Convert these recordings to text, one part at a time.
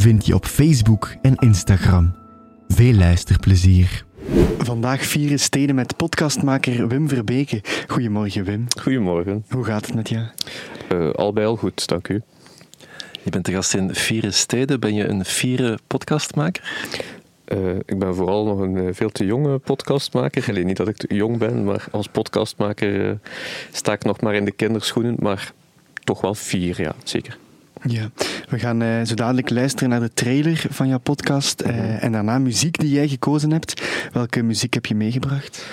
vind je op Facebook en Instagram. Veel luisterplezier. Vandaag vieren steden met podcastmaker Wim Verbeke. Goedemorgen Wim. Goedemorgen. Hoe gaat het met jou? Uh, al bij al goed, dank u. Je bent de gast in Vieren Steden. Ben je een vieren podcastmaker? Uh, ik ben vooral nog een uh, veel te jonge podcastmaker. Alleen niet dat ik te jong ben, maar als podcastmaker uh, sta ik nog maar in de kinderschoenen. Maar toch wel vier, ja, zeker. Ja, we gaan uh, zo dadelijk luisteren naar de trailer van jouw podcast uh, en daarna muziek die jij gekozen hebt. Welke muziek heb je meegebracht?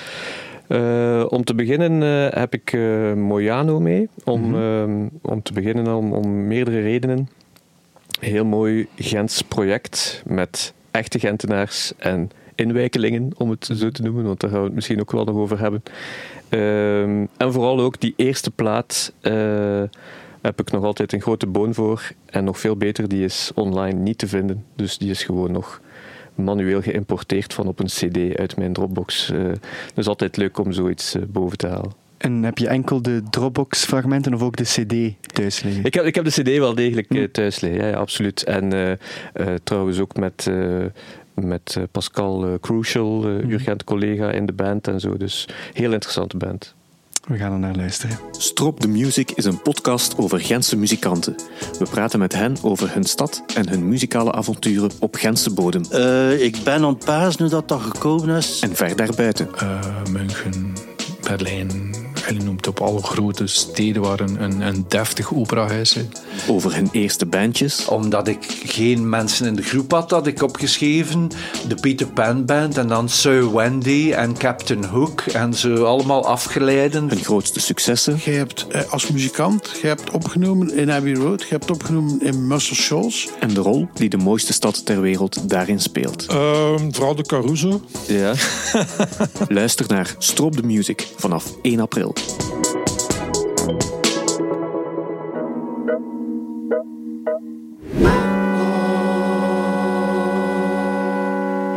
Uh, om te beginnen heb ik Mojano mee. Om, mm -hmm. om te beginnen om, om meerdere redenen. Heel mooi Gents project met echte Gentenaars en inwijkelingen, om het zo te noemen, want daar gaan we het misschien ook wel nog over hebben. Ehm, en vooral ook die eerste plaat heb ik nog altijd een grote boon voor. En nog veel beter, die is online niet te vinden. Dus die is gewoon nog manueel geïmporteerd van op een cd uit mijn Dropbox. Uh, dus altijd leuk om zoiets uh, boven te halen. En heb je enkel de Dropbox-fragmenten of ook de CD thuis liggen? Ik heb, ik heb de CD wel degelijk uh, thuis liggen, ja, ja, absoluut. En trouwens ook met, met Pascal Crucial, mm. urgent collega in de band en zo. Dus heel interessante band. We gaan er naar luisteren. Strop the Music is een podcast over Gentse muzikanten. We praten met hen over hun stad en hun muzikale avonturen op Gentse bodem. Uh, ik ben aan het paas nu dat dat gekomen is. En ver daarbuiten. Uh, München, Berlijn, hij noemt op alle grote steden waar een, een, een deftig operahuis is. Over hun eerste bandjes. Omdat ik geen mensen in de groep had, had ik opgeschreven de Peter Pan Band en dan Sir Wendy en Captain Hook en zo allemaal afgeleiden. Hun grootste successen. Je hebt eh, als muzikant, je hebt opgenomen in Abbey Road, je hebt opgenomen in Muscle Shoals. En de rol die de mooiste stad ter wereld daarin speelt. Uh, Vrouw de Caruso. Ja. Luister naar Strop the Music vanaf 1 april.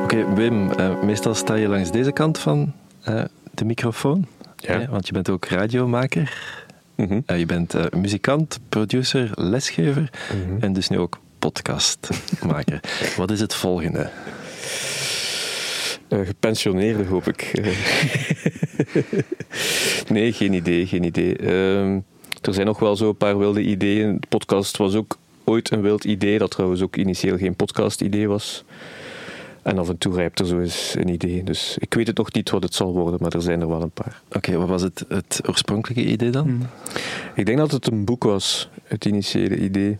Oké, okay, Wim, uh, meestal sta je langs deze kant van uh, de microfoon. Ja. Want je bent ook radiomaker. Mm -hmm. uh, je bent muzikant, producer, lesgever mm -hmm. en dus nu ook podcastmaker. Wat is het volgende? Gepensioneerde, hoop ik. nee, geen idee, geen idee. Uh, er zijn nog wel zo een paar wilde ideeën. De podcast was ook ooit een wild idee, dat trouwens ook initieel geen podcast-idee was. En af en toe rijpt er zo eens een idee. Dus ik weet het nog niet wat het zal worden, maar er zijn er wel een paar. Oké, okay, wat was het, het oorspronkelijke idee dan? Hmm. Ik denk dat het een boek was, het initiële idee.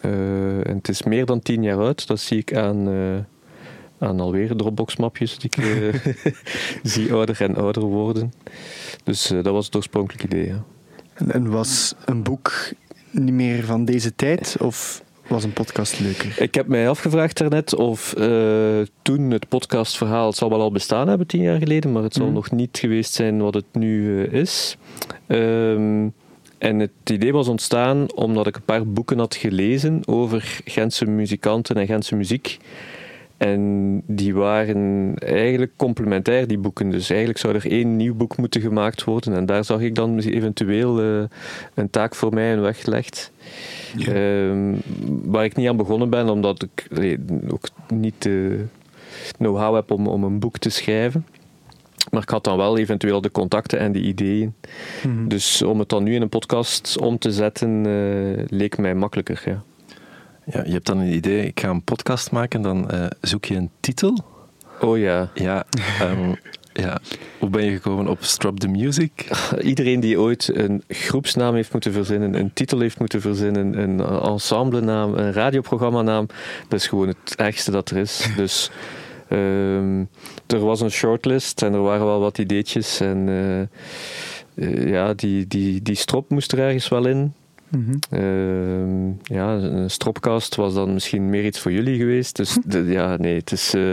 Uh, en het is meer dan tien jaar oud, dat zie ik aan... Uh, aan alweer Dropbox-mapjes die ik uh, zie ouder en ouder worden. Dus uh, dat was het oorspronkelijke idee. Ja. En, en, was een boek niet meer van deze tijd of was een podcast leuker? Ik heb mij afgevraagd daarnet of uh, toen het podcastverhaal, het zal wel al bestaan hebben tien jaar geleden, maar het zal mm. nog niet geweest zijn wat het nu is. Um, en het idee was ontstaan omdat ik een paar boeken had gelezen over Gentse muzikanten en Gentse muziek. En die waren eigenlijk complementair, die boeken. Dus eigenlijk zou er één nieuw boek moeten gemaakt worden. En daar zag ik dan eventueel uh, een taak voor mij in weggelegd. Ja. Uh, waar ik niet aan begonnen ben, omdat ik nee, ook niet de know-how heb om, om een boek te schrijven. Maar ik had dan wel eventueel de contacten en de ideeën. Mhm. Dus om het dan nu in een podcast om te zetten, uh, leek mij makkelijker. Ja. Ja, je hebt dan een idee, ik ga een podcast maken, dan uh, zoek je een titel. Oh ja. Ja, um, ja. Hoe ben je gekomen op Strop the Music? Iedereen die ooit een groepsnaam heeft moeten verzinnen, een titel heeft moeten verzinnen, een ensemblenaam, een radioprogrammanaam, dat is gewoon het ergste dat er is. Dus um, er was een shortlist en er waren wel wat ideetjes en uh, uh, ja, die, die, die strop moest er ergens wel in. Ehm, ja, een stropcast was dan misschien meer iets voor jullie geweest. Dus de- ja, nee, het is eh,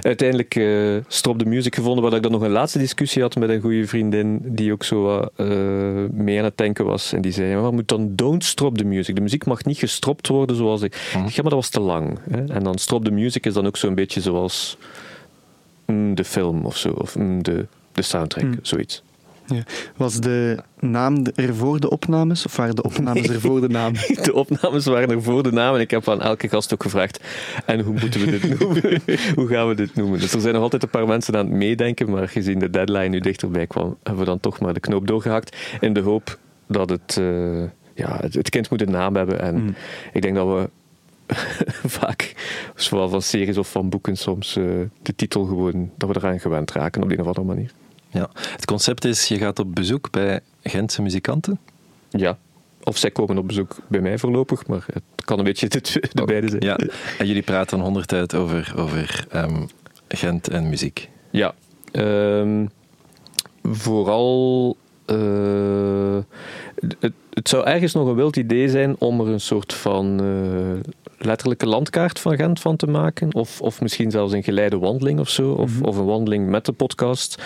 uiteindelijk eh Strop de Music gevonden, waar ik dan nog een laatste discussie had met een goede vriendin, die ook zo wat, eh, mee aan het denken was. En die zei, maar moet dan Don't Strop the Music. De muziek mag niet gestropt worden zoals ik. Ja, maar dat was te lang. Hè? En dan Strop the Music is dan ook zo'n beetje zoals mm, de film of zo, of mm, de, de soundtrack, Hmm. zoiets. Ja. Was de naam er voor de opnames of waren de opnames er voor de naam? De opnames waren er voor de naam en ik heb aan elke gast ook gevraagd: en hoe moeten we dit noemen? hoe gaan we dit noemen? Dus er zijn nog altijd een paar mensen aan het meedenken, maar gezien de deadline nu dichterbij kwam, hebben we dan toch maar de knoop doorgehakt. In de hoop dat het, eh, ja, het, kind moet een naam hebben. En Mm. ik denk dat we vaak, zowel van series of van boeken, soms eh, de titel gewoon, dat we eraan gewend raken op de een of andere manier. Ja. Het concept is, je gaat op bezoek bij Gentse muzikanten. Ja. Of zij komen op bezoek bij mij voorlopig, maar het kan een beetje de, de beide zijn. Ja. En jullie praten honderd uit over, over ehm, Gent en muziek. Ja, ehm, vooral. eh, het, het zou ergens nog een wild idee zijn om er een soort van eh, letterlijke landkaart van Gent van te maken. Of, of misschien zelfs een geleide wandeling of zo. Of, of een wandeling met de podcast.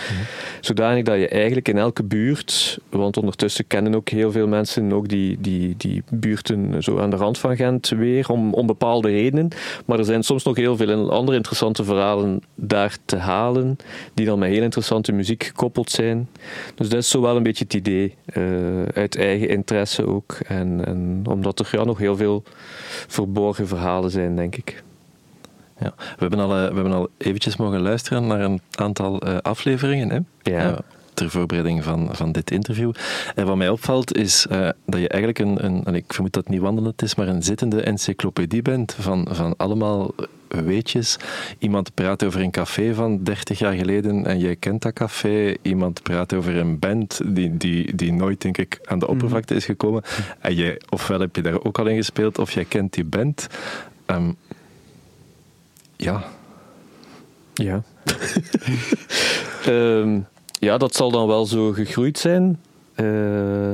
Zodanig dat je eigenlijk in elke buurt, want ondertussen kennen ook heel veel mensen ook die, die, die buurten zo aan de rand van Gent weer, om, om bepaalde redenen. Maar er zijn soms nog heel veel andere interessante verhalen daar te halen, die dan met heel interessante muziek gekoppeld zijn. Dus dat is zo wel een beetje het idee, eh, uit eigen interesse ook. En, en omdat er ja, nog heel veel verborgen verhalen zijn, denk ik. Ja. We, hebben al, eh, we hebben al eventjes mogen luisteren naar een aantal eh, afleveringen. Hè? Ja. Eh, ter voorbereiding van, van dit interview. En wat mij opvalt is dat je eigenlijk een, een, en ik vermoed dat het niet wandelend is, maar een zittende encyclopedie bent van, van allemaal weetjes. Iemand praat over een café van 30 jaar geleden en jij kent dat café. Iemand praat over een band die, die, die nooit, denk ik, aan de oppervlakte is gekomen. En jij, ofwel heb je daar ook al in gespeeld, of jij kent die band. Ehm, ja, Ja. Ehm, ja, dat zal dan wel zo gegroeid zijn. Eh,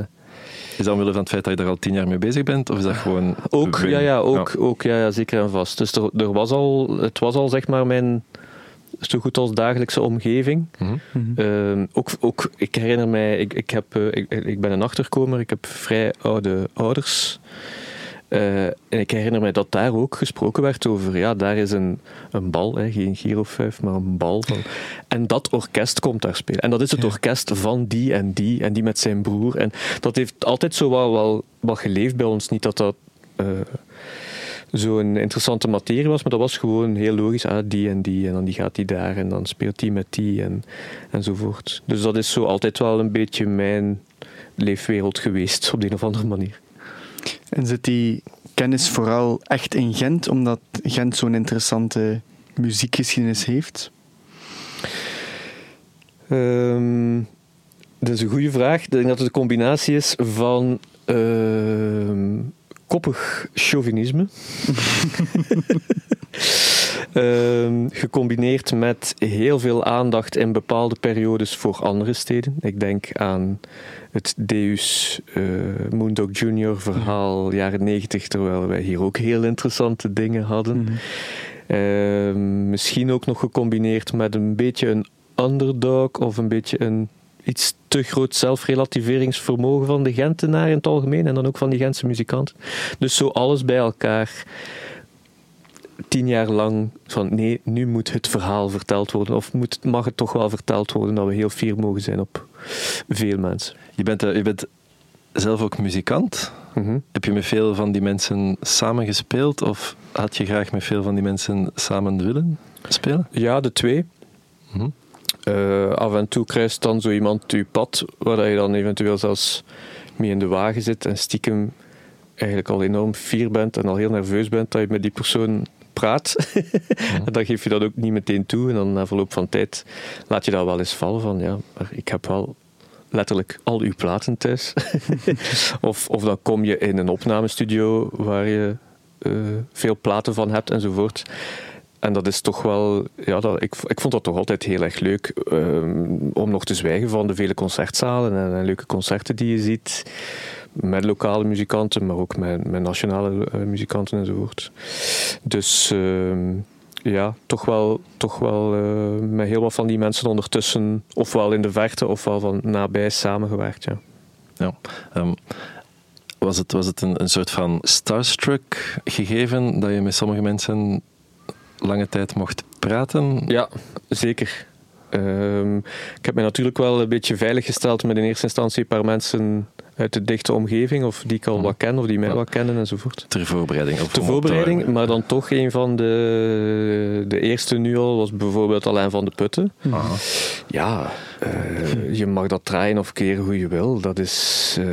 Is dat omwille van het feit dat je daar al tien jaar mee bezig bent? Of is dat gewoon... ook, ja, ja, ook, ook ja, ja, zeker en vast. Dus er, er was al, het was al zeg maar mijn zo goed als dagelijkse omgeving. Mhm. Ehm, ook, ook, ik herinner mij, ik, ik, heb, eh, ik, ik ben een achterkomer, ik heb vrij oude ouders. Eh, en ik herinner mij dat daar ook gesproken werd over, ja, daar is een, een bal, hè, geen girofuif, maar een bal. Van, en dat orkest komt daar spelen. En dat is het orkest van die en die, en die met zijn broer. En dat heeft altijd zo wel, wel, wel geleefd bij ons. Niet dat dat eh, zo'n interessante materie was, maar dat was gewoon heel logisch. Ah, die en die, en dan die gaat die daar, en dan speelt die met die, en, enzovoort. Dus dat is zo altijd wel een beetje mijn leefwereld geweest, op de een of andere manier. En zit die kennis vooral echt in Gent, omdat Gent zo'n interessante muziekgeschiedenis heeft? Ehm, dat is een goede vraag. Ik denk dat het een combinatie is van ehm, koppig chauvinisme. Ehm, gecombineerd met heel veel aandacht in bepaalde periodes voor andere steden. Ik denk aan het Deus eh Moondog Junior verhaal jaren 90, terwijl wij hier ook heel interessante dingen hadden. Ehm, misschien ook nog gecombineerd met een beetje een underdog of een beetje een iets te groot zelfrelativeringsvermogen van de Gentenaar in het algemeen en dan ook van die Gentse muzikanten. Dus zo alles bij elkaar tien jaar lang van nee, nu moet het verhaal verteld worden of moet, mag het toch wel verteld worden dat we heel fier mogen zijn op veel mensen. Je, bent, eh, je bent zelf ook muzikant. Mhm. Heb je met veel van die mensen samen gespeeld of had je graag met veel van die mensen samen willen spelen? Ja, de twee. Mhm. Eh, af en toe kruist dan zo iemand je pad, waar je dan eventueel zelfs mee in de wagen zit en stiekem eigenlijk al enorm fier bent en al heel nerveus bent dat je met die persoon praat. en dan geef je dat ook niet meteen toe en dan na verloop van tijd laat je dat wel eens vallen van ja, maar ik heb wel letterlijk al uw platen thuis. of, of dan kom je in een opnamestudio waar je eh, veel platen van hebt enzovoort. En dat is toch wel, ja, dat, ik, ik vond dat toch altijd heel erg leuk ehm, om nog te zwijgen van de vele concertzalen en, leuke concerten die je ziet met lokale muzikanten, maar ook met, met nationale uh, muzikanten enzovoort. Dus ehm, ja, toch wel, toch wel uh, met heel wat van die mensen ondertussen, ofwel in de verte ofwel van nabij samengewerkt. Ja. ja um, was het, was het een soort van starstruck gegeven dat je met sommige mensen lange tijd mocht praten? Ja, zeker. Um, ik heb mij natuurlijk wel een beetje veilig gesteld met in eerste instantie een paar mensen uit de dichte omgeving, of die ik al wat ken, of die mij ja. wat kennen enzovoort. Ter voorbereiding. Of Ter voorbereiding, maar dan toch een van de, de eerste nu al was bijvoorbeeld Alain van de Putten. Aha. Ja, uh, je mag dat draaien of keren hoe je wil. Dat is uh,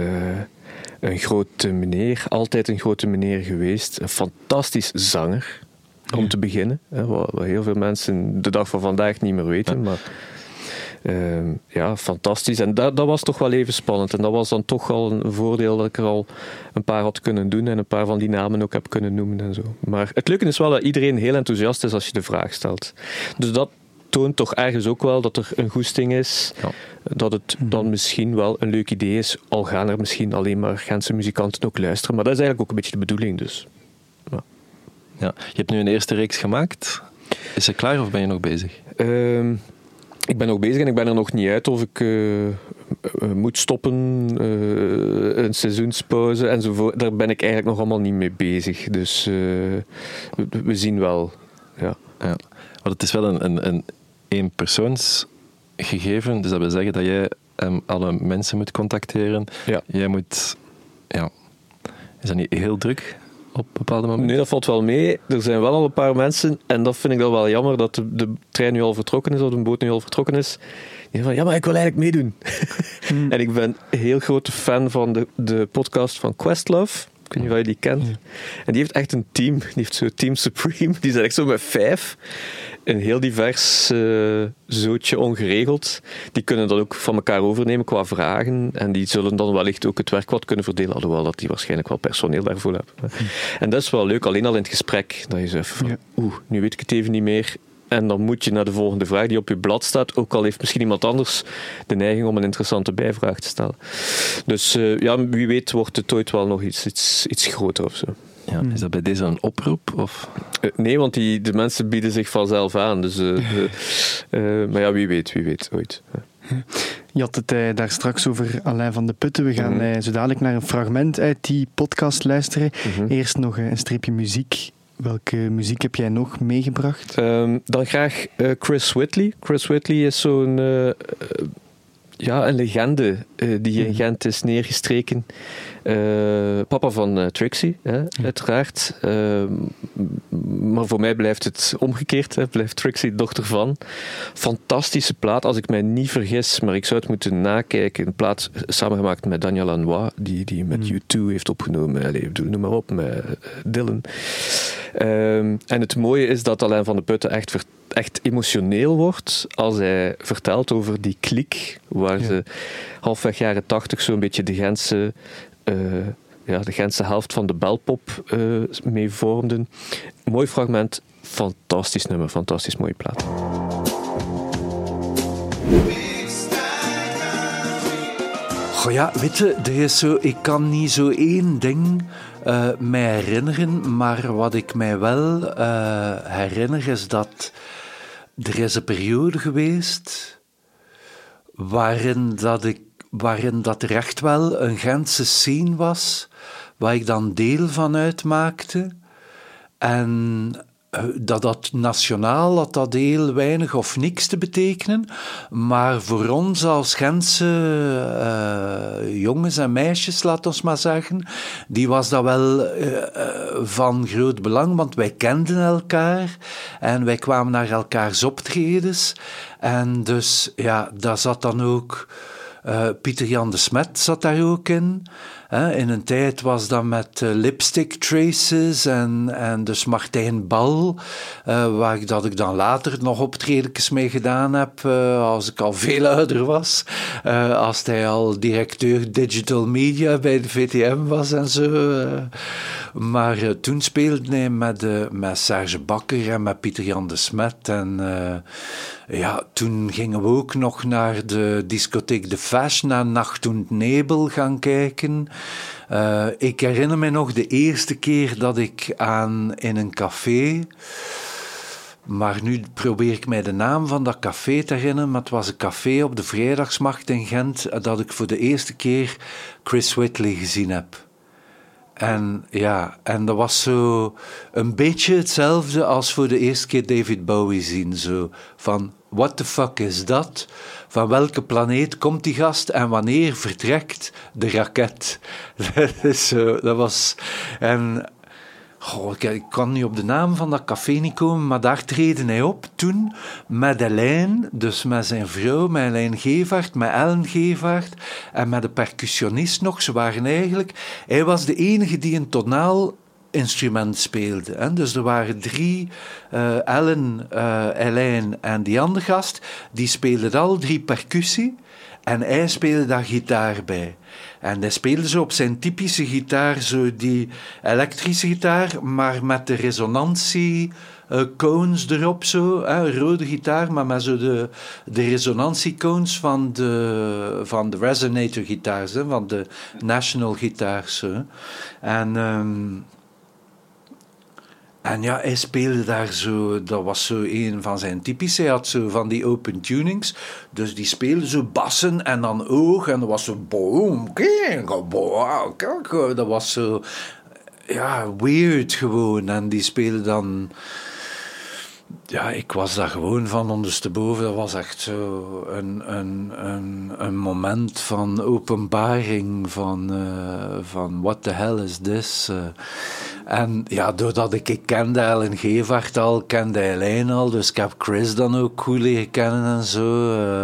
een grote meneer, altijd een grote meneer geweest. Een fantastisch zanger, om te beginnen. Hè, wat, wat, heel veel mensen de dag van vandaag niet meer weten, ja. maar... Uh, ja, fantastisch. En dat, dat, was toch wel even spannend. En dat was dan toch al een voordeel dat ik er al een paar had kunnen doen en een paar van die namen ook heb kunnen noemen en zo. Maar het leuke is wel dat iedereen heel enthousiast is als je de vraag stelt. Dus dat toont toch ergens ook wel dat er een goesting is. Ja. Dat het dan misschien wel een leuk idee is. Al gaan er misschien alleen maar Gentse muzikanten ook luisteren. Maar dat is eigenlijk ook een beetje de bedoeling dus. Ja. Je hebt nu een eerste reeks gemaakt. Is ze klaar of ben je nog bezig? Uh, ik ben nog bezig en ik ben er nog niet uit of ik uh, moet stoppen, uh, een seizoenspauze enzovoort. Daar ben ik eigenlijk nog allemaal niet mee bezig. Dus we, we, zien wel. Ja. ja. Want het is wel een, een, een eenpersoonsgegeven, dus dat wil zeggen dat jij um, alle mensen moet contacteren. Ja. Jij moet, ja, is dat niet heel druk? Op bepaalde momenten? Nee, dat valt wel mee. Er zijn wel al een paar mensen, en dat vind ik dan wel jammer, dat de, de trein nu al vertrokken is, of de boot nu al vertrokken is. Die van, ja, maar ik wil eigenlijk meedoen. Mm. en ik ben heel grote fan van de, de podcast van Questlove. Ik weet niet of je die kent. Ja. En die heeft echt een team. Die heeft zo'n Team Supreme. Die zijn echt zo met vijf. Een heel divers uh, zootje ongeregeld. Die kunnen dat ook van elkaar overnemen qua vragen. En die zullen dan wellicht ook het werk wat kunnen verdelen. Alhoewel dat die waarschijnlijk wel personeel daarvoor hebben. En dat is wel leuk, alleen al in het gesprek. Dat je zegt van, ja. oeh, nu weet ik het even niet meer. En dan moet je naar de volgende vraag die op je blad staat. Ook al heeft misschien iemand anders de neiging om een interessante bijvraag te stellen. Dus uh, ja, wie weet wordt het ooit wel nog iets, iets, iets groter of zo. Ja, is dat bij deze een oproep? Of? Uh, nee, want die, de mensen bieden zich vanzelf aan. Dus, uh, maar ja, wie weet, wie weet ooit. Je had het daar straks over Alain van de Putten. We gaan mm -hmm. zo dadelijk naar een fragment uit die podcast luisteren. Mm -hmm. Eerst nog een streepje muziek. Welke muziek heb jij nog meegebracht? Um, dan graag uh, Chris Whitley. Chris Whitley is zo'n uh, uh, ja, een legende die in Gent is neergestreken. Papa van Trixie, hè, uiteraard. maar voor mij blijft het omgekeerd. Hè, blijft Trixie dochter van. Fantastische plaat, als ik mij niet vergis, maar ik zou het moeten nakijken. Een plaat samengemaakt met Daniel Lanois, die, die met mm. U2 heeft opgenomen. Allez, noem maar op, met Dylan. Um, en het mooie is dat Alain van de Putten echt, echt emotioneel wordt als hij vertelt over die kliek waar ja. ze halfweg jaren tachtig zo'n beetje de Gentse, uh, ja, de Gentse helft van de belpop uh, mee vormden. Mooi fragment, fantastisch nummer, fantastisch mooie plaat. Goh ja, weet je, zo, ik kan niet zo één ding uh, mij herinneren, maar wat ik mij wel herinner is dat er is een periode geweest waarin dat, ik, waarin dat er echt wel een Gentse scene was, waar ik dan deel van uitmaakte. En dat dat nationaal had dat heel weinig of niks te betekenen. Maar voor ons als Gentse uh, jongens en meisjes, laat ons maar zeggen, die was dat wel uh, van groot belang, want wij kenden elkaar en wij kwamen naar elkaars optredens. En dus ja, daar zat dan ook uh, Pieter Jan de Smet zat daar ook in. Uh, in een tijd was dat met uh, Lipstick Traces en, en dus Martijn Bal, waar ik, dat ik dan later nog optredens mee gedaan heb, als ik al veel ouder was. als hij al directeur digital media bij de VTM was en zo. Maar eh, toen speelde hij met, met Serge Bakker en met Pieter Jan de Smet. En ja, toen gingen we ook nog naar de discotheek De naar Nacht und Nebel gaan kijken. ik herinner me nog de eerste keer dat ik aan in een café maar nu probeer ik mij de naam van dat café te herinneren. Maar het was een café op de Vrijdagsmacht in Gent dat ik voor de eerste keer Chris Whitley gezien heb. En ja, en dat was zo een beetje hetzelfde als voor de eerste keer David Bowie zien. Zo van, what the fuck is dat? Van welke planeet komt die gast en wanneer vertrekt de raket? dat is zo, dat was... En Goh, ik, kan niet op de naam van dat café niet komen, maar daar treden hij op toen met Elaine, dus met zijn vrouw, met Elaine Gevaert, met Ellen Gevaert en met de percussionist nog. Ze waren eigenlijk... Hij was de enige die een tonaal instrument speelde. Hè. Dus er waren drie, uh, Ellen, uh, en die andere gast, die speelden al drie percussie en hij speelde daar gitaar bij. En hij speelde zo op zijn typische gitaar, zo die elektrische gitaar, maar met de resonantie uh, cones erop zo, rode gitaar, maar met zo de, de resonantiecones van de, van de resonator gitaars, van de national gitaars. En... Um, en ja, hij speelde daar zo, dat was zo een van zijn typische. Hij had zo van die open tunings. Dus die speelde zo bassen en dan oog. En dat was zo boom, dat was zo, ja, weird gewoon. En die speelde dan ja, ik was daar gewoon van ondersteboven. Dat was echt zo een, een, een, een moment van openbaring van, uh, van what the hell is this? Uh, en ja, doordat ik, ik kende Ellen Gevaert al, kende Eileen al, dus ik heb Chris dan ook goed leren kennen en zo. Uh,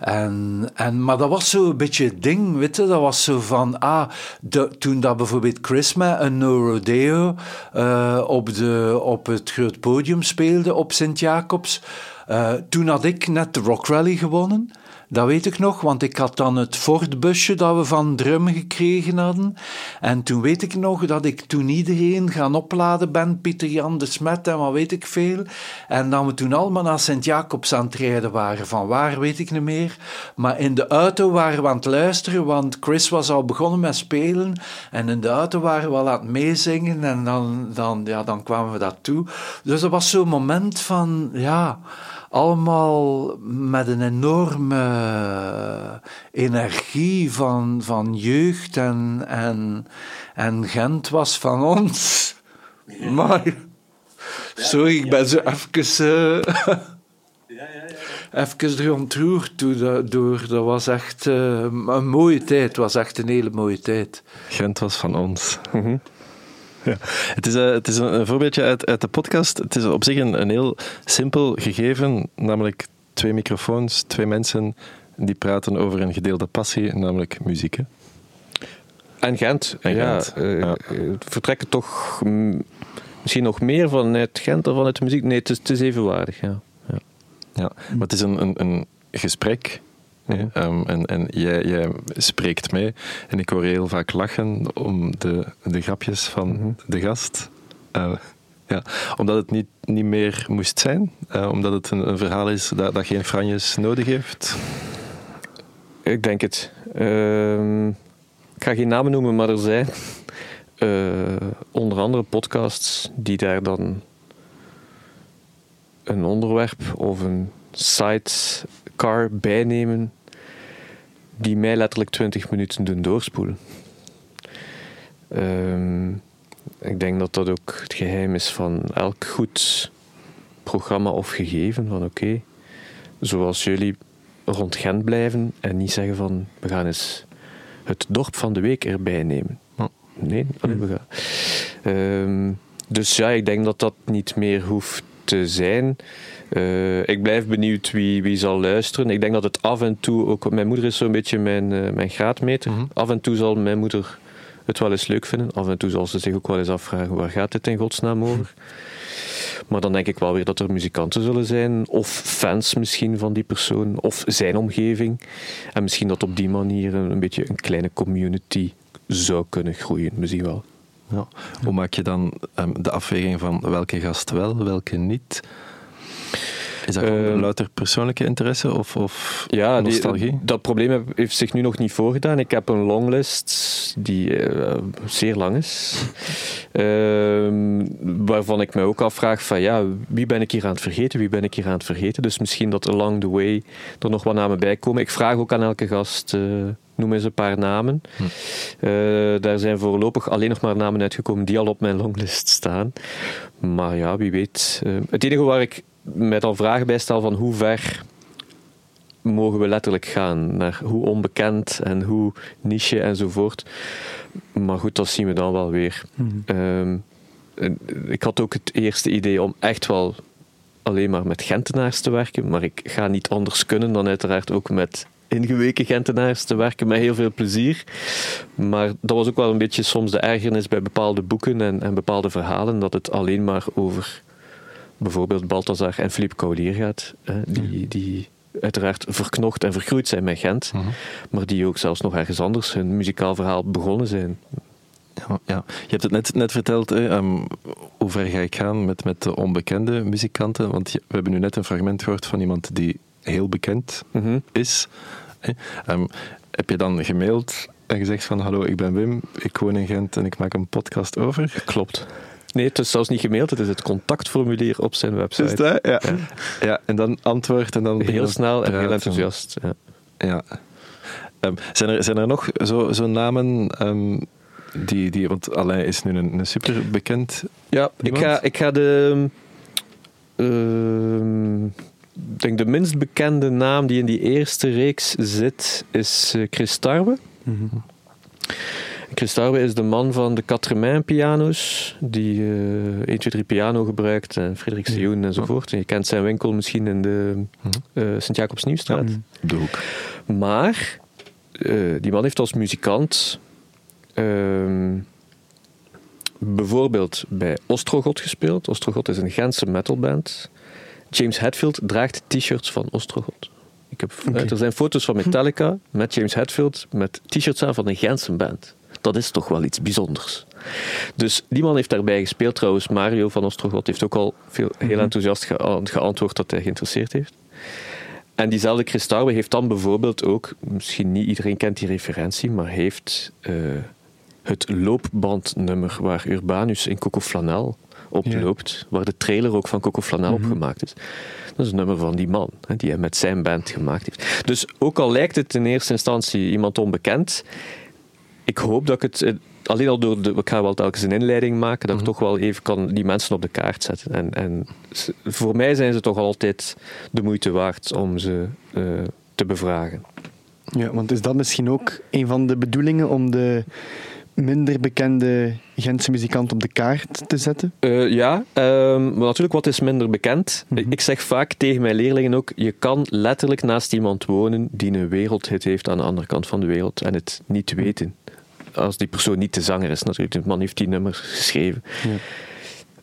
en, en, maar dat was zo een beetje het ding, weet je. Dat was zo van, ah, de, toen dat bijvoorbeeld Chris met een No Rodeo uh, op, de, op het groot podium speelde op Sint-Jacobs, uh, toen had ik net de Rock Rally gewonnen. Dat weet ik nog, want ik had dan het Ford-busje dat we van Drum gekregen hadden. En toen weet ik nog dat ik toen iedereen gaan opladen ben, Pieter Jan de Smet en wat weet ik veel. En dat we toen allemaal naar Sint-Jacobs aan het rijden waren. Van waar weet ik niet meer. Maar in de auto waren we aan het luisteren, want Chris was al begonnen met spelen. En in de auto waren we al aan het meezingen en dan, dan, ja, dan kwamen we dat toe. Dus dat was zo'n moment van, ja allemaal met een enorme energie van, van jeugd en, en, en Gent was van ons. Maar, sorry, ik ben zo even... Uh, ja, ja, ja. Even er ontroerd door. Dat was echt uh, een mooie tijd. Het was echt een hele mooie tijd. Gent was van ons. Ja. Het is, uh, het is een, voorbeeldje uit, uit de podcast. Het is op zich een, een heel simpel gegeven, namelijk twee microfoons, twee mensen die praten over een gedeelde passie, namelijk muziek. En Gent. En ja, Gent. Uh, ja. vertrekken toch misschien nog meer vanuit Gent dan vanuit de muziek. Nee, het is, het is evenwaardig. Ja. Ja. ja, maar het is een, een, een gesprek Ehm, en en jij, jij, spreekt mee. En ik hoor heel vaak lachen om de, de grapjes van mhm. de gast. Uh, ja, omdat het niet, niet meer moest zijn. Uh, omdat het een, een, verhaal is dat, dat geen franjes nodig heeft. Ik denk het. Uh, ik ga geen namen noemen, maar er zijn uh, onder andere podcasts die daar dan een onderwerp of een sidecar bijnemen die mij letterlijk 20 minuten doen doorspoelen. Um, ik denk dat dat ook het geheim is van elk goed programma of gegeven. Van oké, zoals jullie rond Gent blijven en niet zeggen van we gaan eens het dorp van de week erbij nemen. Nee, we gaan. Um, dus ja, ik denk dat dat niet meer hoeft te zijn. Uh, ik blijf benieuwd wie, wie zal luisteren. Ik denk dat het af en toe ook. Mijn moeder is zo'n beetje mijn, uh, mijn graadmeter. Mm -hmm. Af en toe zal mijn moeder het wel eens leuk vinden. Af en toe zal ze zich ook wel eens afvragen: waar gaat dit in godsnaam over? Maar dan denk ik wel weer dat er muzikanten zullen zijn, of fans misschien van die persoon, of zijn omgeving. En misschien dat op die manier een, een beetje een kleine community zou kunnen groeien. Misschien wel. Ja. Hoe maak je dan ehm, de afweging van welke gast wel, welke niet? Is dat gewoon Ehm, louter persoonlijke interesse of, of Ja, die- nostalgie? dat probleem heb- heeft zich nu nog niet voorgedaan. Ik heb een longlist die eh, zeer lang is. Ehm, waarvan ik me ook afvraag van ja, wie ben ik hier aan het vergeten? Wie ben ik hier aan het vergeten? Dus misschien dat along the way er nog wat namen bij komen. Ik vraag ook aan elke gast, eh, noem eens een paar namen. Eh, daar zijn voorlopig alleen nog maar namen uitgekomen die al op mijn longlist staan. Maar ja, wie weet. Eh, het enige waar ik mij dan vragen bij stel van hoe ver mogen we letterlijk gaan. Naar hoe onbekend en hoe niche enzovoort. Maar goed, dat zien we dan wel weer. Ehm, en ik had ook het eerste idee om echt wel alleen maar met Gentenaars te werken. Maar ik ga niet anders kunnen dan uiteraard ook met ingeweken Gentenaars te werken met heel veel plezier. Maar dat was ook wel een beetje soms de ergernis bij bepaalde boeken en, en bepaalde verhalen, dat het alleen maar over bijvoorbeeld Balthazar en Philippe Caulier gaat, hè, die, die uiteraard verknocht en vergroeid zijn met Gent, maar die ook zelfs nog ergens anders hun muzikaal verhaal begonnen zijn. Ja, ja. Je hebt het net, net verteld, hè, ehm, hoe ver ga ik gaan met, met de onbekende muzikanten? Want we hebben nu net een fragment gehoord van iemand die heel bekend Mhm. is. Ehm, heb je dan gemaild en gezegd van hallo, ik ben Wim, ik woon in Gent en ik maak een podcast over? Klopt. Nee, het is zelfs niet gemaild, het is het contactformulier op zijn website. Is dat? Ja. ja. en dan antwoord en dan Heel snel en heel enthousiast. Ja. Ja. Ehm, zijn, er, zijn er nog zo, zo namen ehm, die, die... Want Alain is nu een, een super bekend Ja, ik ga, ik ga de. ehm, ik denk de minst bekende naam die in die eerste reeks zit, is eh, Chris Tarwe. Chris Tarwe is de man van de Quatremain piano's, die eh 1, 2, 3 piano gebruikt, en Frederik Sioen enzovoort. En je kent zijn winkel misschien in de eh Sint-Jacobs Nieuwstraat. op de hoek. Maar eh, die man heeft als muzikant ehm, bijvoorbeeld bij Ostrogot gespeeld. Ostrogot is een Gentse metalband. James Hetfield draagt t-shirts van Ostrogot. Ik heb, eh, Er zijn foto's van Metallica met James Hetfield met t-shirts aan van een Gentse band. Dat is toch wel iets bijzonders. Dus die man heeft daarbij gespeeld. Trouwens, Mario van Ostrogot heeft ook al veel, heel enthousiast gea- geantwoord dat hij geïnteresseerd heeft. En diezelfde Chris Tarwe heeft dan bijvoorbeeld ook, misschien niet iedereen kent die referentie, maar heeft eh, het loopbandnummer waar Urbanus in Coco Flanel op Ja. loopt, waar de trailer ook van Coco Flanel op gemaakt is. Dat is een nummer van die man, hè, die hij met zijn band gemaakt heeft. Dus ook al lijkt het in eerste instantie iemand onbekend, ik hoop dat ik het, alleen al door de, ik ga wel telkens een inleiding maken, dat ik toch wel even kan die mensen op de kaart zetten. En, en voor mij zijn ze toch altijd de moeite waard om ze eh, te bevragen. Ja, want is dat misschien ook een van de bedoelingen om de minder bekende Gentse muzikant op de kaart te zetten? Eh, ja, ehm, maar natuurlijk wat is minder bekend. Ik zeg vaak tegen mijn leerlingen ook, je kan letterlijk naast iemand wonen die een wereldhit heeft aan de andere kant van de wereld en het niet weten. Als die persoon niet de zanger is natuurlijk, de man heeft die nummers geschreven.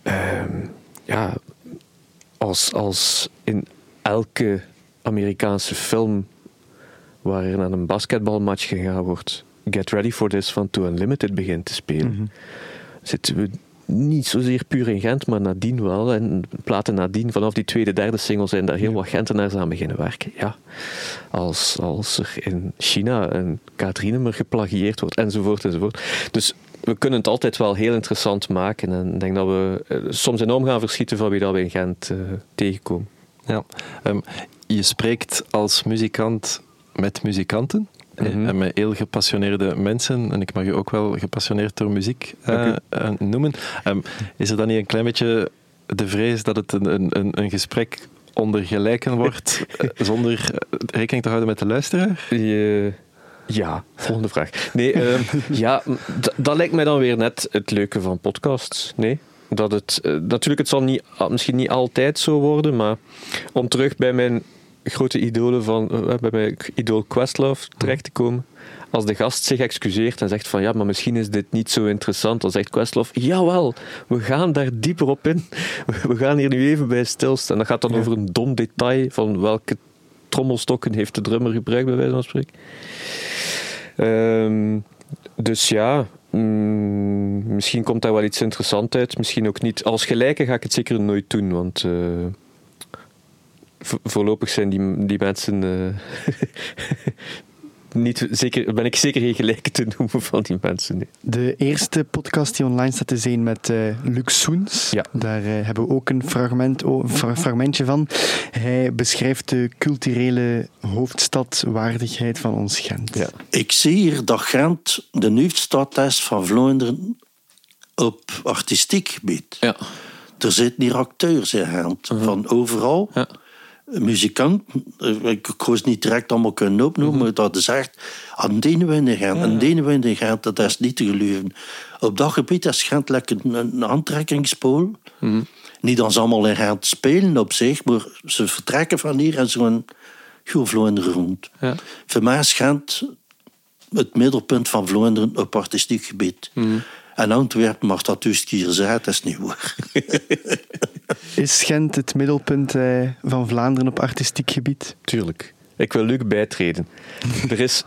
Ehm, ja, als, als in elke Amerikaanse film waar er naar een basketbalmatch gegaan wordt, Get Ready for This van To Unlimited begint te spelen, zitten we niet zozeer puur in Gent, maar nadien wel. En platen nadien, vanaf die tweede, derde single, zijn daar heel wat Gentenaars aan beginnen werken. Ja, als, als er in China een K3-nummer geplagieerd wordt, enzovoort, enzovoort. Dus we kunnen het altijd wel heel interessant maken. En ik denk dat we eh, soms enorm gaan verschieten van wie dat we in Gent eh, tegenkomen. Ja. Ehm, je spreekt als muzikant met muzikanten. Hè, Mhm. En met heel gepassioneerde mensen. En ik mag je ook wel gepassioneerd door muziek eh, eh, noemen. Ehm, is er dan niet een klein beetje de vrees dat het een, een, een, een gesprek onder gelijken wordt, eh, zonder eh, rekening te houden met de luisteraar? Je- ja, volgende vraag. Nee, ehm, ja, dat lijkt mij dan weer net het leuke van podcasts. Nee? Dat het, eh, natuurlijk, het zal niet, misschien niet altijd zo worden, maar om terug bij mijn grote idolen van, eh, bij mijn idool Questlove terecht te komen. Als de gast zich excuseert en zegt van ja, maar misschien is dit niet zo interessant, dan zegt Questlove, jawel, we gaan daar dieper op in. We gaan hier nu even bij stilstaan. Dat gaat dan over een dom detail van welke trommelstokken heeft de drummer gebruikt, bij wijze van spreken. Ehm, dus ja, Mm, misschien komt daar wel iets interessants uit, misschien ook niet. Als gelijke ga ik het zeker nooit doen, want eh, voorlopig zijn die, die mensen. eh, niet, zeker, ben ik zeker geen gelijke te noemen van die mensen. nee. De eerste podcast die online staat te zijn met eh Luc Soens. Ja. Daar eh, hebben we ook een, fragment, een fra- fragmentje van. Hij beschrijft de culturele hoofdstadwaardigheid van ons Gent. Ja. Ik zie hier dat Gent de hoofdstad is van Vlaanderen op artistiek gebied. Ja. Er zitten hier acteurs in Gent, van overal. Ja. Muzikant, ik ze niet direct allemaal kunnen opnoemen, maar dat is echt aan de ene Gent, aan de Gent, dat is niet te geloven. Op dat gebied is Gent lekker een, aantrekkingspool. Niet dat ze allemaal in Gent spelen op zich, maar ze vertrekken van hier en zo'n Vlaanderen rond. Ja. Voor mij is Gent het middelpunt van Vlaanderen op artistiek gebied. En Antwerpen mag dat dus hier zijn, dat is niet waar. Is Gent het middelpunt eh, van Vlaanderen op artistiek gebied? Tuurlijk. Ik wil Luc bijtreden. er is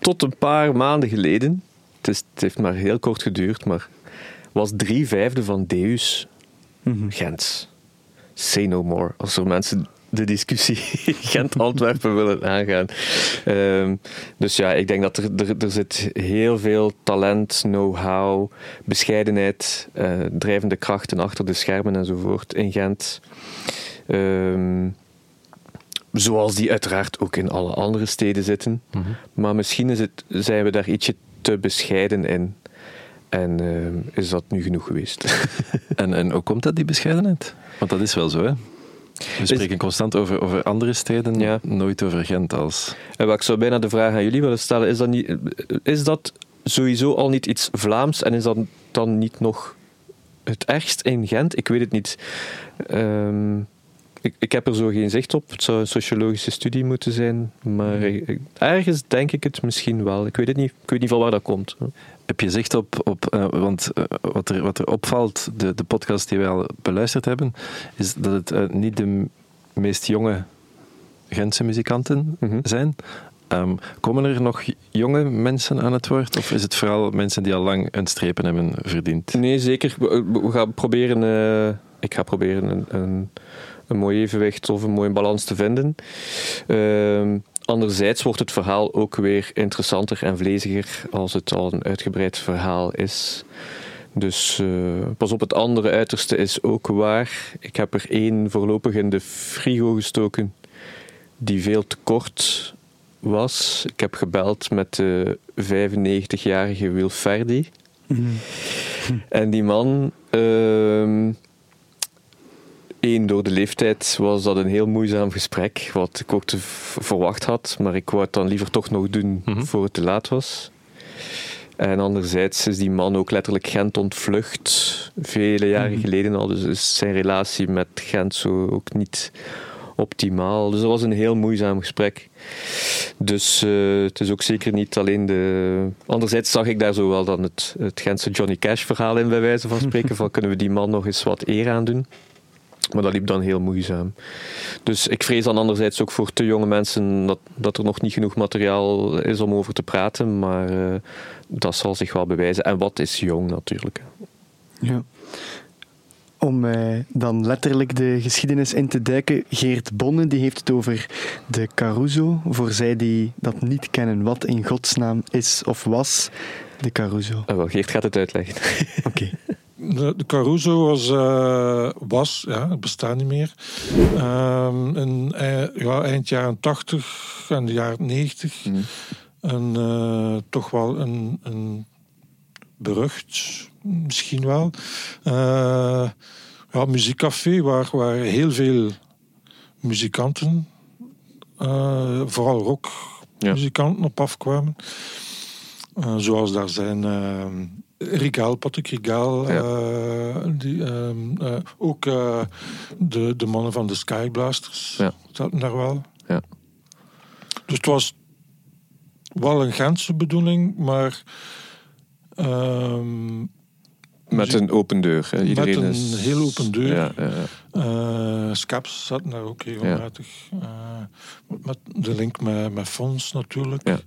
tot, een paar maanden geleden, het, is, het heeft maar heel kort geduurd, maar was drie vijfde van Deus Gent. Say no more. Als er mensen de discussie Gent-Antwerpen willen aangaan. Ehm, dus ja, ik denk dat er, er, er zit heel veel talent, know-how, bescheidenheid, eh, drijvende krachten achter de schermen enzovoort in Gent. Ehm, zoals die uiteraard ook in alle andere steden zitten. Maar misschien is het, zijn we daar ietsje te bescheiden in. En ehm, is dat nu genoeg geweest? En, en hoe komt dat, die bescheidenheid? Want dat is wel zo, hè? We spreken constant over, over andere steden, Ja. nooit over Gent als... En wat ik zou bijna de vraag aan jullie willen stellen, is dat, niet, is dat sowieso al niet iets Vlaams en is dat dan niet nog het ergst in Gent? Ik weet het niet. Ehm, ik, ik heb er zo geen zicht op. Het zou een sociologische studie moeten zijn, maar ergens denk ik het misschien wel. Ik weet het niet. Ik weet niet van waar dat komt. Heb je zicht op, op eh, want eh, wat, er, wat er opvalt, de, de podcast die wij al beluisterd hebben, is dat het eh, niet de meest jonge Gentse muzikanten Mhm. zijn. Ehm, komen er nog jonge mensen aan het woord? Of is het vooral mensen die al lang een strepen hebben verdiend? Nee, zeker. We, gaan proberen. ik ga proberen een, een, een mooi evenwicht of een mooie balans te vinden. Ehm, anderzijds wordt het verhaal ook weer interessanter en vleziger als het al een uitgebreid verhaal is. Dus eh, pas op, het andere uiterste is ook waar. Ik heb er één voorlopig in de frigo gestoken die veel te kort was. Ik heb gebeld met de 95-jarige Wilferdi. En die man, ehm één, door de leeftijd was dat een heel moeizaam gesprek, wat ik ook te verwacht had, maar ik wou het dan liever toch nog doen voor het te laat was. En anderzijds is die man ook letterlijk Gent ontvlucht, vele jaren geleden al, dus is zijn relatie met Gent zo ook niet optimaal. Dus dat was een heel moeizaam gesprek. Dus eh, het is ook zeker niet alleen de. Anderzijds zag ik daar zo wel dan het, het Gentse Johnny Cash verhaal in, bij wijze van spreken. van kunnen we die man nog eens wat eer aan doen? Maar dat liep dan heel moeizaam. Dus ik vrees dan anderzijds ook voor te jonge mensen dat, dat er nog niet genoeg materiaal is om over te praten. Maar eh, dat zal zich wel bewijzen. En wat is jong natuurlijk? Ja. Om eh, dan letterlijk de geschiedenis in te duiken. Geert Bonne die heeft het over de Caruso. Voor zij die dat niet kennen, wat in godsnaam is of was de Caruso. Ah, wel, Geert gaat het uitleggen. Oké. De, de Caruso was, eh, was, ja, het bestaat niet meer. Ehm, in, ei- ja, eind jaren 80 en de jaren 90. En eh, toch wel een, een berucht, misschien wel. Eh, ja, muziekcafé waar, waar heel veel muzikanten, vooral rockmuzikanten, op afkwamen. Zoals daar zijn uh, Rigaal, Patrick Rigaal, Ja. eh, die, ehm, eh, ook eh, de, de mannen van de Skyblasters Ja. zaten daar wel. Ja. Dus het was wel een Gentse bedoeling, maar ehm, Met een open deur. hè. Iedereen een is... heel open deur. Ja, ja, ja. Scaps zaten daar ook regelmatig. Met de link met, met Fons natuurlijk. Ja.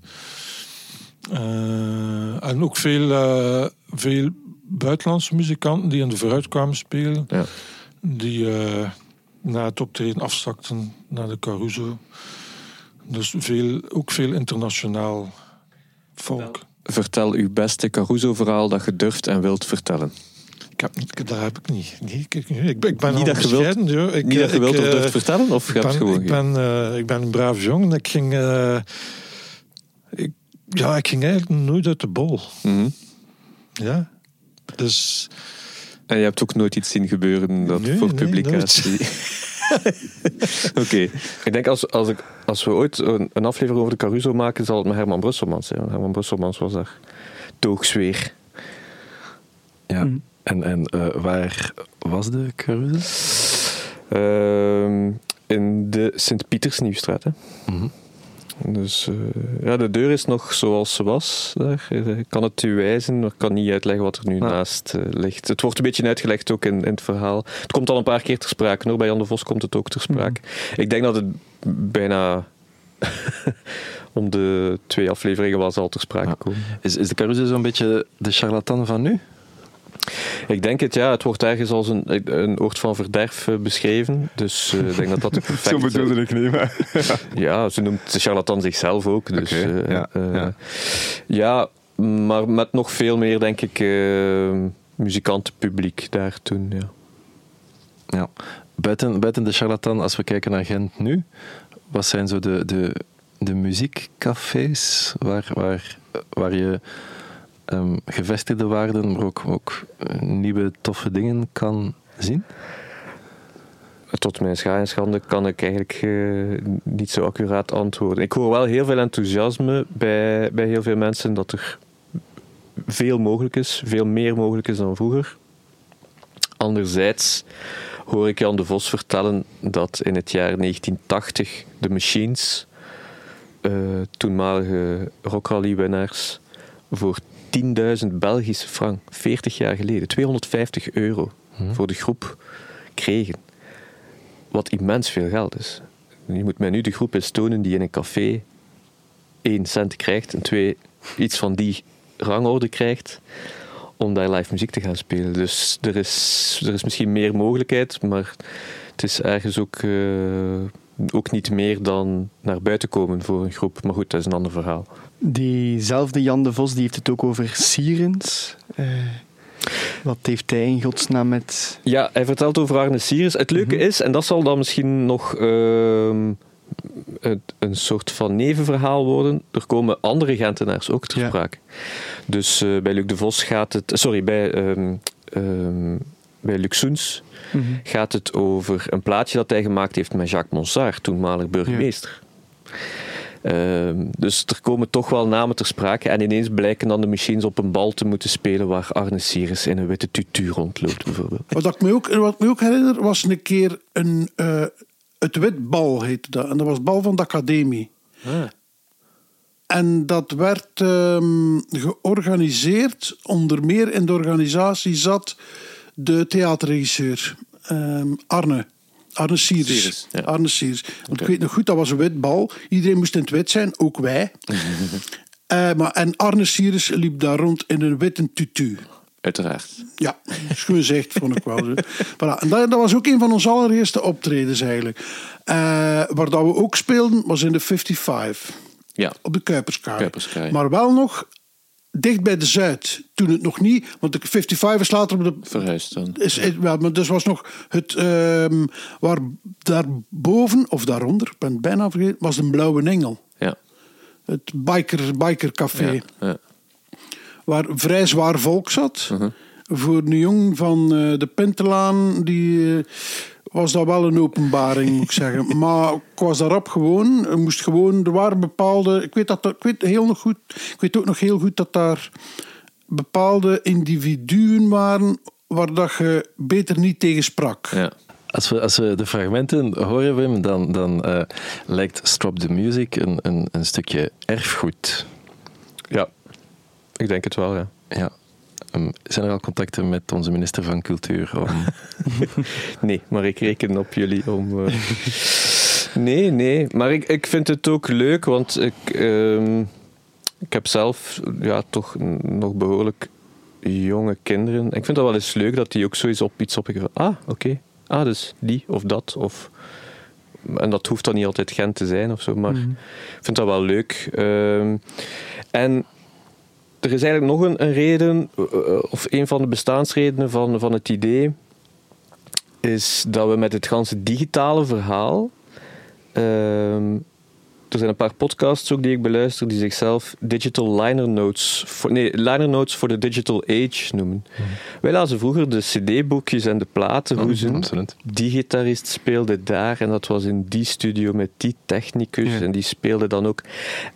Eh, en ook veel, eh, veel buitenlandse muzikanten die in de vooruit kwamen spelen. Ja. Die eh, na het optreden afstakten naar de Caruso. Dus veel, ook veel internationaal volk. Vertel uw beste Caruso-verhaal dat je durft en wilt vertellen. Ik heb, niet- daar heb ik niet. Nee, ik, ik, ik ben, Niet al dat je wilt- joh. Ik, Niet dat je ik, wilt of durft vertellen, of ik hebt ben, gewoon ik, ben, ik ben een braaf jongen. Ik ging, ik, ja, ik ging eigenlijk nooit uit de bol. Mhm. Ja. Dus En je hebt ook nooit iets zien gebeuren dat Nee, voor nee, publicatie. Oké. Ik denk als, als, ik, als we ooit een, een aflevering over de Caruso maken, zal het met Herman Brusselmans zijn. Herman Brusselmans was daar toogzweer. Ja. En, en eh, waar was de Caruso? Ehm, in de Sint-Pietersnieuwstraat. Hè. Mhm. Dus eh, ja, de deur is nog zoals ze was. Daar. Eh, Ik kan het u wijzen, maar ik kan niet uitleggen wat er nu naast eh, ligt. Het wordt een beetje uitgelegd ook in, in het verhaal. Het komt al een paar keer ter sprake. Hoor. Bij Jan de Vos komt het ook ter sprake. Ik denk dat het bijna om de twee afleveringen wel zal ter sprake Ja. komen. Is, is de Caruso zo'n beetje de charlatan van nu? Ik denk het, ja. Het wordt ergens als een, een oord van verderf eh, beschreven. Dus eh, ik denk dat dat de perfecte... ik niet, maar... Ja, ze noemt de charlatan zichzelf ook. Dus, eh, ja, eh, ja. ja, maar met nog veel meer, denk ik, eh muzikantenpubliek daar toen. Ja. Ja. Buiten, buiten de charlatan, als we kijken naar Gent nu, wat zijn zo de, de, de muziekcafés waar, waar, waar je ehm, gevestigde waarden, maar ook, ook eh, nieuwe toffe dingen kan zien? Tot mijn scha en schande kan ik eigenlijk eh, niet zo accuraat antwoorden. Ik hoor wel heel veel enthousiasme bij, bij heel veel mensen dat er veel mogelijk is, veel meer mogelijk is dan vroeger. Anderzijds hoor ik Jan de Vos vertellen dat in het jaar 1980 de Machines, eh, toenmalige rockrally-winnaars, voor 10.000 Belgische frank, 40 jaar geleden, 250 euro voor de groep kregen. Wat immens veel geld is. Je moet mij nu de groep eens tonen die in een café 1 cent krijgt en twee iets van die rangorde krijgt om daar live muziek te gaan spelen. Dus er is, er is misschien meer mogelijkheid, maar het is ergens ook, eh, ook niet meer dan naar buiten komen voor een groep. Maar goed, dat is een ander verhaal. Diezelfde Jan de Vos die heeft het ook over Sierens. Eh, wat heeft hij in godsnaam met... Ja, hij vertelt over Arne Sirius. Het leuke is, en dat zal dan misschien nog ehm, een soort van nevenverhaal worden, er komen andere Gentenaars ook ter Ja. sprake. Dus eh, bij Luc de Vos gaat het... Sorry, bij, ehm ehm bij Luc Soens gaat het over een plaatje dat hij gemaakt heeft met Jacques Monsard, toenmalig burgemeester. Ehm, dus er komen toch wel namen ter sprake. En ineens blijken dan de machines op een bal te moeten spelen waar Arne Sirius in een witte tutu rondloopt, bijvoorbeeld. Wat ik me ook, wat ik me ook herinner, was een keer een, eh, het Witbal heette dat. En dat was bal van de academie. En dat werd ehm, georganiseerd. Onder meer in de organisatie zat de theaterregisseur ehm, Arne. Arne Siers. Siers, ja. Arne Siers. Want ik weet nog goed, dat was een wit bal. Iedereen moest in het wit zijn, ook wij. Eh, maar, en Arne Siers liep daar rond in een witte tutu. Uiteraard. Ja, schoon gezegd, vond ik wel. Voilà. En dat, dat was ook een van onze allereerste optredens eigenlijk. Eh, waar dat we ook speelden, was in de 55. Ja. Op de Kuiperskaai. Kuiperskaai. Maar wel nog dicht bij de Zuid. Toen het nog niet... Want de 55 is later op de... Verhuisd dan. Is, is- wel, maar dus was nog het... ehm, waar daarboven, of daaronder, ik ben het bijna vergeten, was een Blauwe Engel. Ja. Het biker, bikercafé Ja. ja. waar vrij zwaar volk zat. Mhm. Voor een jong van eh, de Pintelaan, die eh, was dat wel een openbaring, moet ik zeggen. Maar ik was daarop gewoon, er moest gewoon, er waren bepaalde, ik weet, dat, ik weet heel nog goed, ik weet ook nog heel goed dat daar bepaalde individuen waren waar dat je beter niet tegen sprak. ja. Als we, als we de fragmenten horen, Wim, dan, dan eh, lijkt Stop the Music een, een, een stukje erfgoed. Ja, ik denk het wel, ja. Ja. Ehm, zijn er al contacten met onze minister van Cultuur? Om... Nee, maar ik reken op jullie om. eh, Nee, nee. Maar ik, ik vind het ook leuk, want ik. ehm, ik heb zelf ja, toch nog behoorlijk jonge kinderen. Ik vind dat wel eens leuk dat die ook zoiets op iets op ah, oké, ah, dus die of dat. Of, en dat hoeft dan niet altijd Gent te zijn of zo, maar Mhm. ik vind dat wel leuk. Ehm, en er is eigenlijk nog een, een reden, eh, eh, of een van de bestaansredenen van, van het idee, is dat we met het ganse digitale verhaal. ehm, er zijn een paar podcasts ook die ik beluister die zichzelf Digital Liner Notes, voor, nee, Liner Notes for the Digital Age noemen. Wij lazen vroeger de CD-boekjes en de platen, hoe ze absoluut. die gitarist speelde daar en dat was in die studio met die technicus Ja. en die speelde dan ook.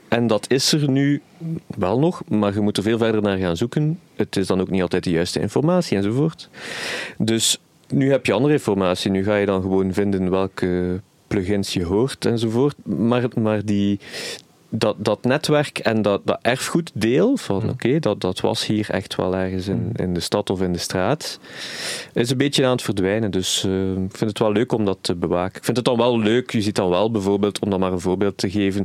En dat is er nu wel nog, maar je moet er veel verder naar gaan zoeken. Het is dan ook niet altijd de juiste informatie enzovoort. Dus nu heb je andere informatie. Nu ga je dan gewoon vinden welke plugins je hoort enzovoort. Maar, maar die, dat, dat netwerk en dat, dat erfgoeddeel van oké, dat, dat was hier echt wel ergens in, in de stad of in de straat, is een beetje aan het verdwijnen. Dus eh, ik vind het wel leuk om dat te bewaken. Ik vind het dan wel leuk, je ziet dan wel bijvoorbeeld, om dan maar een voorbeeld te geven,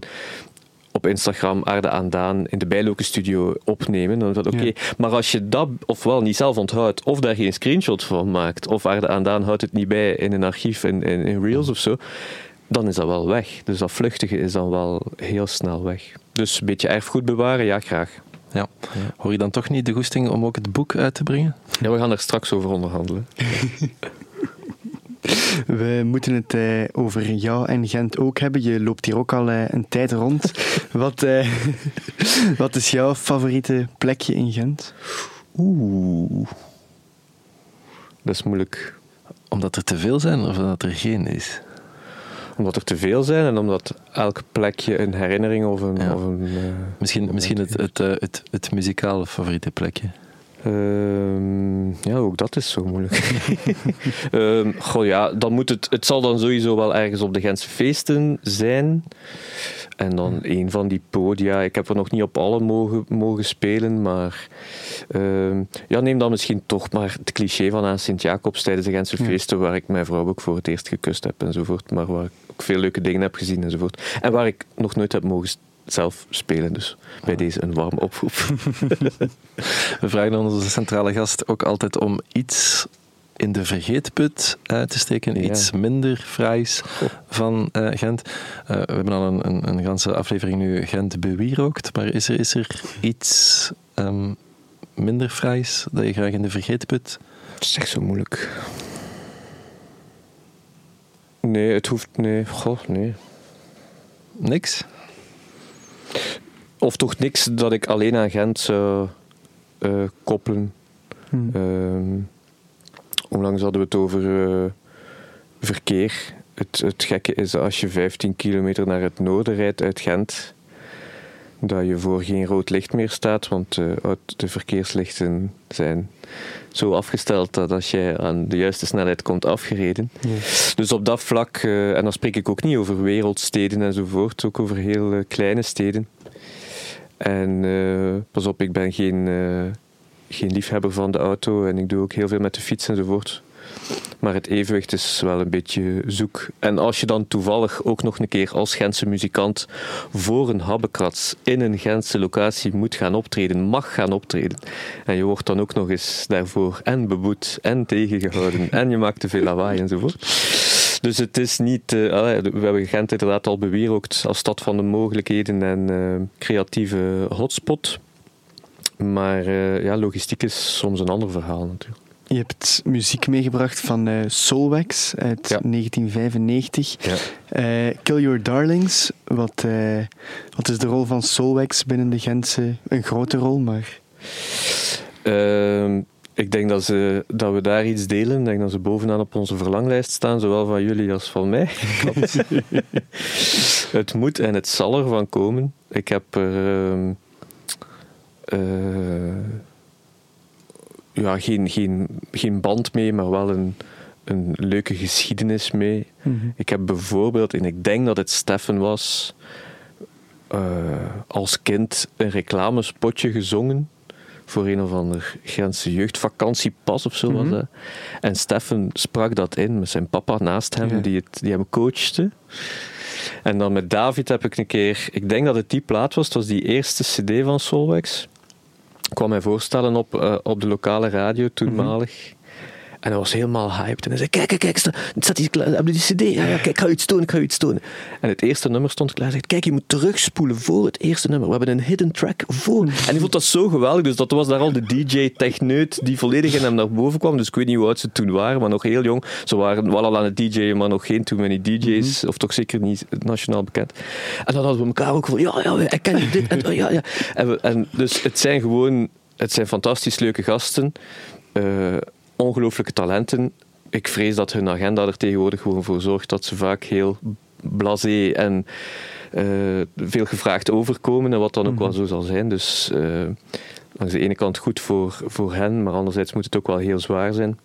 op Instagram Aarde aan Daan in de Bijloken studio opnemen. Dan oké. Maar als je dat ofwel niet zelf onthoudt, of daar geen screenshot van maakt, of Aarde aan Daan houdt het niet bij in een archief in, in, in Reels of zo, dan is dat wel weg. Dus dat vluchtige is dan wel heel snel weg. Dus een beetje erfgoed bewaren, ja, graag. Ja. Hoor je dan toch niet de goesting om ook het boek uit te brengen? Ja, we gaan er straks over onderhandelen. We moeten het eh, over jou en Gent ook hebben. Je loopt hier ook al eh, een tijd rond. wat, eh, wat is jouw favoriete plekje in Gent? Oeh. Dat is moeilijk. Omdat er te veel zijn of omdat er geen is? Omdat er te veel zijn en omdat elk plekje een herinnering of een... Ja. Of een eh, Misschien, misschien het, het, het, het muzikale favoriete plekje. Ehm, ja, ook dat is zo moeilijk. Ehm, goh, ja, dan moet het, het zal dan sowieso wel ergens op de Gentse feesten zijn. En dan een van die podia. Ik heb er nog niet op alle mogen, mogen spelen, maar ehm, ja, neem dan misschien toch maar het cliché van aan Sint-Jacobs tijdens de Gentse feesten, waar ik mijn vrouw ook voor het eerst gekust heb enzovoort, maar waar ik ook veel leuke dingen heb gezien enzovoort. En waar ik nog nooit heb mogen zelf spelen, dus bij deze een warm oproep. We vragen aan onze centrale gast ook altijd om iets in de vergeetput uit te steken. Ja. Iets minder fraais van eh, Gent. Eh, we hebben al een, een, een ganse aflevering nu Gent bewierookt. Maar is er, is er iets ehm, minder fraais dat je graag in de vergeetput... Het is echt zo moeilijk. Nee, het hoeft. Nee, goh, nee. Niks? Of toch niks dat ik alleen aan Gent zou eh, koppelen. Hmm. Ehm, onlangs hadden we het over eh, verkeer. Het, het gekke is dat als je 15 kilometer naar het noorden rijdt uit Gent, dat je voor geen rood licht meer staat, want eh, de verkeerslichten zijn zo afgesteld dat als jij aan de juiste snelheid komt afgereden. Dus op dat vlak, eh, en dan spreek ik ook niet over wereldsteden enzovoort, ook over heel eh, kleine steden. En pas op, ik ben geen, geen liefhebber van de auto en ik doe ook heel veel met de fiets enzovoort. Maar het evenwicht is wel een beetje zoek. En als je dan toevallig ook nog een keer als Gentse muzikant voor een habbekrats in een Gentse locatie moet gaan optreden, mag gaan optreden. En je wordt dan ook nog eens daarvoor en beboet en tegengehouden en je maakt te veel lawaai enzovoort. Dus het is niet... eh, we hebben Gent inderdaad al bewierookt als stad van de mogelijkheden en eh, creatieve hotspot. Maar eh, ja, logistiek is soms een ander verhaal natuurlijk. Je hebt muziek meegebracht van eh Soulwax uit Ja. 1995. Ja. Eh, Kill Your Darlings. Wat, eh, wat is de rol van Soulwax binnen de Gentse? Een grote rol, maar... Ehm, ik denk dat, ze, dat we daar iets delen. Ik denk dat ze bovenaan op onze verlanglijst staan, zowel van jullie als van mij. het moet en het zal ervan komen. Ik heb er ehm, eh, ja, geen, geen, geen band mee, maar wel een, een leuke geschiedenis mee. Ik heb bijvoorbeeld, en ik denk dat het Steffen was, eh, als kind een reclamespotje gezongen voor een of ander Gentse jeugdvakantiepas of zo was dat. En Steffen sprak dat in met zijn papa naast hem, Ja. die, het, die hem coachte. En dan met David heb ik een keer, ik denk dat het die plaat was, het was die eerste CD van Solwax. Kwam mij voorstellen op, uh, op de lokale radio toenmalig. En hij was helemaal hyped. En hij zei, kijk, kijk, kijk, staat die, die cd? Ja, ja, kijk, ik ga iets tonen, ik ga iets tonen. En het eerste nummer stond klaar. Hij zegt, kijk, je moet terugspoelen voor het eerste nummer. We hebben een hidden track voor. En hij vond dat zo geweldig. Dus dat was daar al de DJ-techneut die volledig in hem naar boven kwam. Dus ik weet niet hoe oud ze toen waren, maar nog heel jong. Ze waren wel al aan het DJ'en, maar nog geen too many DJ's. Of toch zeker niet nationaal bekend. En dan hadden we elkaar ook van, ja, ja, ik ken dit. En, ja, ja. En, en dus het zijn gewoon, het zijn fantastisch leuke gasten. Uh, ongelooflijke talenten. Ik vrees dat hun agenda er tegenwoordig gewoon voor zorgt dat ze vaak heel blasé en uh, veel gevraagd overkomen. En wat dan ook wel zo zal zijn. Dus uh, langs de ene kant goed voor, voor hen, maar anderzijds moet het ook wel heel zwaar zijn.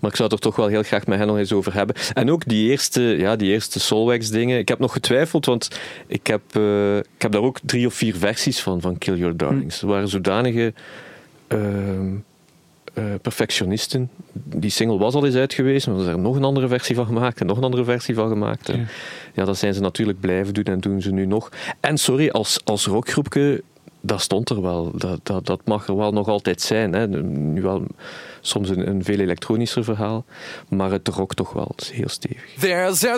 Maar ik zou het er toch wel heel graag met hen nog eens over hebben. En ook die eerste, ja, die eerste Solwax dingen. Ik heb nog getwijfeld, want ik heb, uh, ik heb daar ook drie of vier versies van, van Kill Your Darlings. Er waren zodanige uh, perfectionisten. Die single was al eens uit geweest, maar ze er nog een andere versie van gemaakt en nog een andere versie van gemaakt. Ja. ja, dat zijn ze natuurlijk blijven doen en doen ze nu nog. En sorry, als, als rockgroepje, dat stond er wel. Dat, dat, dat mag er wel nog altijd zijn. Hè. Nu wel soms een, een veel elektronischer verhaal, maar het rock toch wel heel stevig. There's a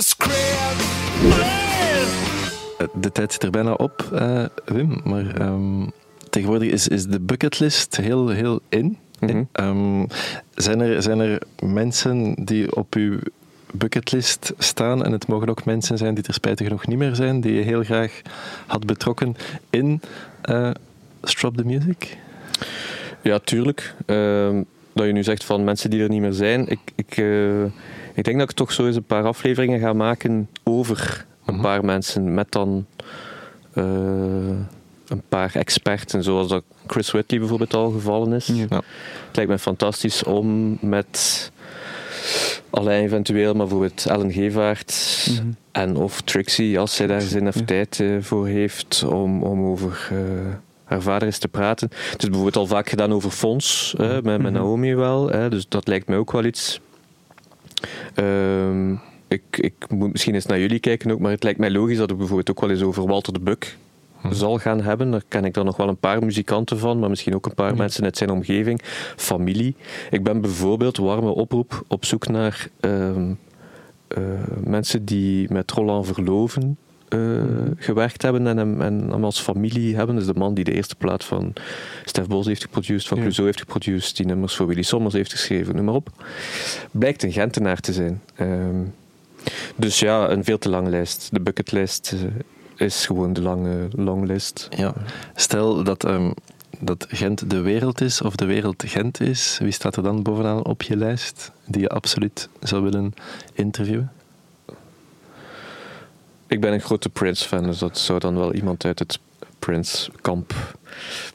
De tijd zit er bijna op, uh, Wim, maar um, tegenwoordig is, is de bucketlist heel, heel in. Mhm. Ehm, zijn, er, zijn er mensen die op uw bucketlist staan, en het mogen ook mensen zijn die er spijtig genoeg niet meer zijn, die je heel graag had betrokken in uh, Strop the Music? Ja, tuurlijk. Ehm, dat je nu zegt van mensen die er niet meer zijn. Ik, ik, uh, ik denk dat ik toch zo eens een paar afleveringen ga maken over een mhm. paar mensen met dan uh, een paar experts, zoals dat Chris Whitley bijvoorbeeld al gevallen is. Ja. Het lijkt me fantastisch om met alleen eventueel, maar bijvoorbeeld Ellen Gevaert mhm. en of Trixie, als zij daar zin of tijd uh, voor heeft, om, om over uh, haar vader eens te praten. Het is bijvoorbeeld al vaak gedaan over Fons, uh, met, met mhm. Naomi wel, dus dat lijkt me ook wel iets. Um, ik, ik moet misschien eens naar jullie kijken ook, maar het lijkt mij logisch dat we bijvoorbeeld ook wel eens over Walter de Buck zal gaan hebben. Daar ken ik dan nog wel een paar muzikanten van, maar misschien ook een paar mensen uit zijn omgeving, familie. Ik ben bijvoorbeeld warme oproep op zoek naar ehm, eh, mensen die met Roland Verloven uh, gewerkt hebben en hem, en hem als familie hebben. Dus de man die de eerste plaat van Stef Bos heeft geproduceerd, van ja. Clouseau heeft geproduceerd, die nummers voor Willy Sommers heeft geschreven, noem maar op. Blijkt een Gentenaar te zijn. Ehm, dus ja, een veel te lange lijst. De bucketlist uh, is gewoon de lange longlist. Ja. Stel dat, um, dat Gent de wereld is, of de wereld Gent is, wie staat er dan bovenaan op je lijst die je absoluut zou willen interviewen? Ik ben een grote Prince-fan, dus dat zou dan wel iemand uit het Prince-kamp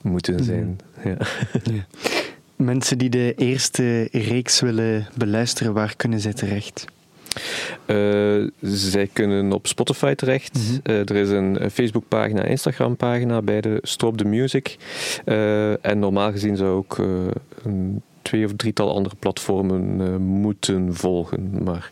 moeten mhm. zijn. Ja. Ja. Mensen die de eerste reeks willen beluisteren, waar kunnen zij terecht? Uh, zij kunnen op Spotify terecht. Mm er is een Facebookpagina, Instagram-pagina bij de Stop the Music. Uh, en normaal gezien zou ook een twee of drietal andere platformen moeten volgen. Maar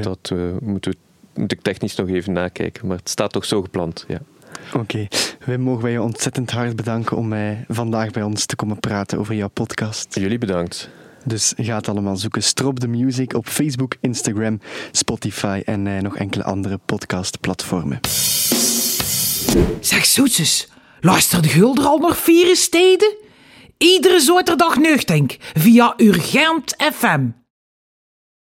dat moet, moet ik technisch nog even nakijken. Maar het staat toch zo gepland, ja. Oké, okay. wij mogen wij je ontzettend hard bedanken om mij vandaag bij ons te komen praten over jouw podcast. Jullie bedankt. Dus ga allemaal zoeken. Strop the Music op Facebook, Instagram, Spotify en eh, nog enkele andere podcastplatformen. Zeg zoetjes, luister de Gulder al nog vier steden? Iedere zaterdag nuchtink via Urgent FM.